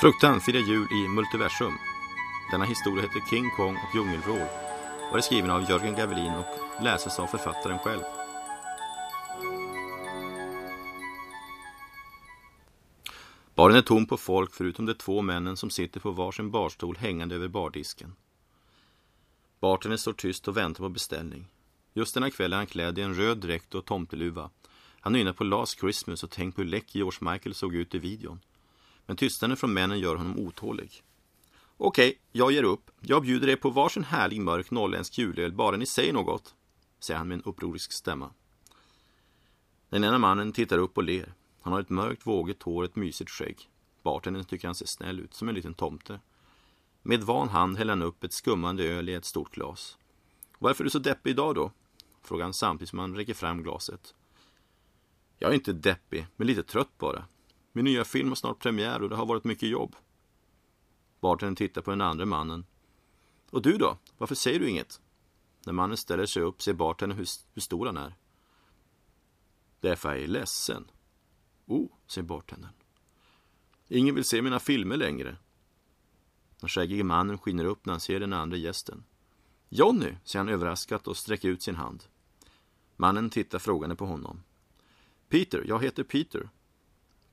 Fruktan firar jul i Multiversum. Denna historia heter King Kong och djungelvrål och är skriven av Jörgen Gavelin och läses av författaren själv. Baren är tom på folk förutom de två männen som sitter på varsin barstol hängande över bardisken. Bartendern står tyst och väntar på beställning. Just denna kväll är han klädd i en röd dräkt och tomteluva. Han nynnar på Last Christmas och tänk på hur läck George Michael såg ut i videon. Men tystnaden från männen gör honom otålig. Okej, jag ger upp. Jag bjuder er på varsin härlig mörk norrländsk julöl, bara ni säger något, säger han med en upprorisk stämma. Den ena mannen tittar upp och ler. Han har ett mörkt vågigt hår och ett mysigt skägg. Bartendern tycker han ser snäll ut, som en liten tomte. Med van hand häller han upp ett skummande öl i ett stort glas. Varför är du så deppig idag då? Frågar han samtidigt som han räcker fram glaset. Jag är inte deppig, men lite trött bara. Min nya film har snart premiär och det har varit mycket jobb. Bartendern tittar på den andra mannen. Och du då? Varför säger du inget? När mannen ställer sig upp ser bartendern hur, hur stor han är. Därför är jag ledsen. Oh, säger bartendern. Ingen vill se mina filmer längre. Den skäggige mannen skiner upp när han ser den andra gästen. Jonny, säger han överraskat och sträcker ut sin hand. Mannen tittar frågande på honom. Peter, jag heter Peter.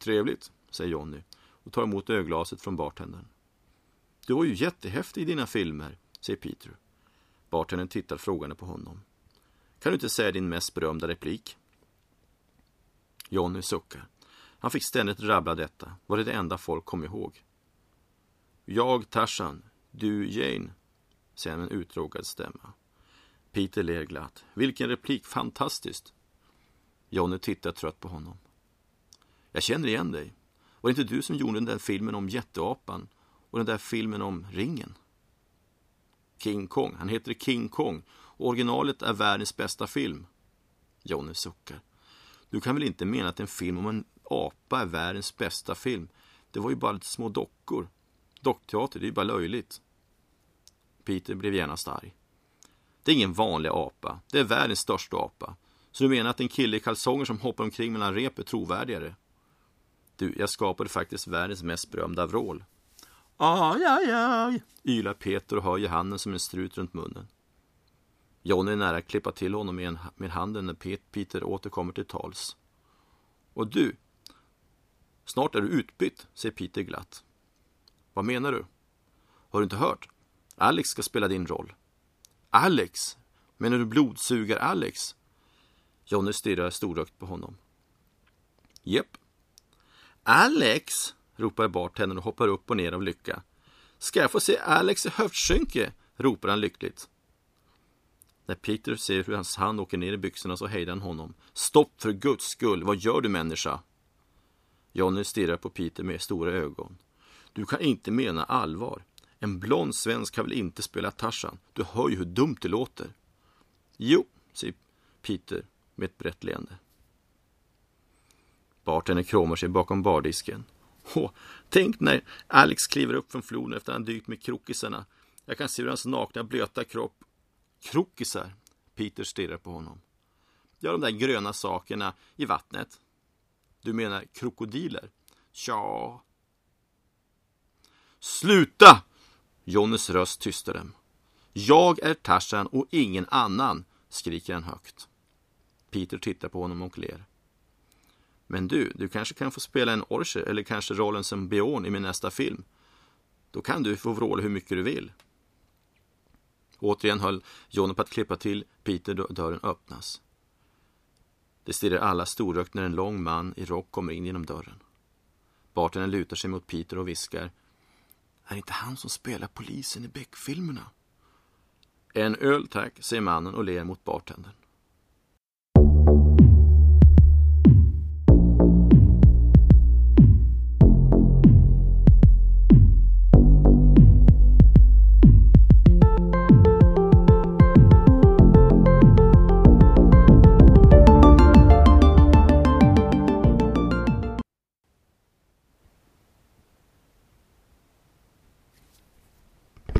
Trevligt, säger Jonny och tar emot ölglaset från bartendern. Du var ju jättehäftig i dina filmer, säger Peter. Bartendern tittar frågande på honom. Kan du inte säga din mest berömda replik? Jonny suckar. Han fick ständigt rabbla detta, var det det enda folk kom ihåg. Jag Tarzan, du Jane, säger han med en uttråkad stämma. Peter ler glatt. Vilken replik, fantastiskt! Jonny tittar trött på honom. Jag känner igen dig. Var det inte du som gjorde den där filmen om jätteapan och den där filmen om ringen? King Kong, han heter King Kong och originalet är världens bästa film. Jonny suckar. Du kan väl inte mena att en film om en apa är världens bästa film? Det var ju bara lite små dockor. Dockteater, det är ju bara löjligt. Peter blev genast arg. Det är ingen vanlig apa. Det är världens största apa. Så du menar att en kille i kalsonger som hoppar omkring mellan rep är trovärdigare? Du, jag skapade faktiskt världens mest berömda vrål. Aj, aj, aj, ylar Peter och höjer handen som en strut runt munnen. Johnny är nära att klippa till honom med, en, med handen när Peter återkommer till tals. Och du, snart är du utbytt, säger Peter glatt. Vad menar du? Har du inte hört? Alex ska spela din roll. Alex? Menar du blodsugar-Alex? Johnny stirrar storögt på honom. Jepp. Alex! ropar bartendern och hoppar upp och ner av lycka. Ska jag få se Alex i höftskynke? ropar han lyckligt. När Peter ser hur hans hand åker ner i byxorna så hejdar han honom. Stopp för guds skull, vad gör du människa? Johnny stirrar på Peter med stora ögon. Du kan inte mena allvar. En blond svensk kan väl inte spela Tarzan? Du hör ju hur dumt det låter. Jo, säger Peter med ett brett leende. Bartendern kråmar sig bakom bardisken. Åh, tänk när Alex kliver upp från floden efter att han dykt med krokisarna. Jag kan se hur hans nakna blöta kropp... Krokisar? Peter stirrar på honom. Ja, de där gröna sakerna i vattnet. Du menar krokodiler? Tja... Sluta! Jonnys röst tystar dem. Jag är Tarzan och ingen annan, skriker han högt. Peter tittar på honom och ler. Men du, du kanske kan få spela en Orcher eller kanske rollen som Beorn i min nästa film. Då kan du få vråla hur mycket du vill. Återigen höll Johnny på att klippa till Peter då dörren öppnas. Det stirrar alla storögt när en lång man i rock kommer in genom dörren. Bartendern lutar sig mot Peter och viskar. Är det inte han som spelar polisen i Beck-filmerna? En öl tack, säger mannen och ler mot bartendern.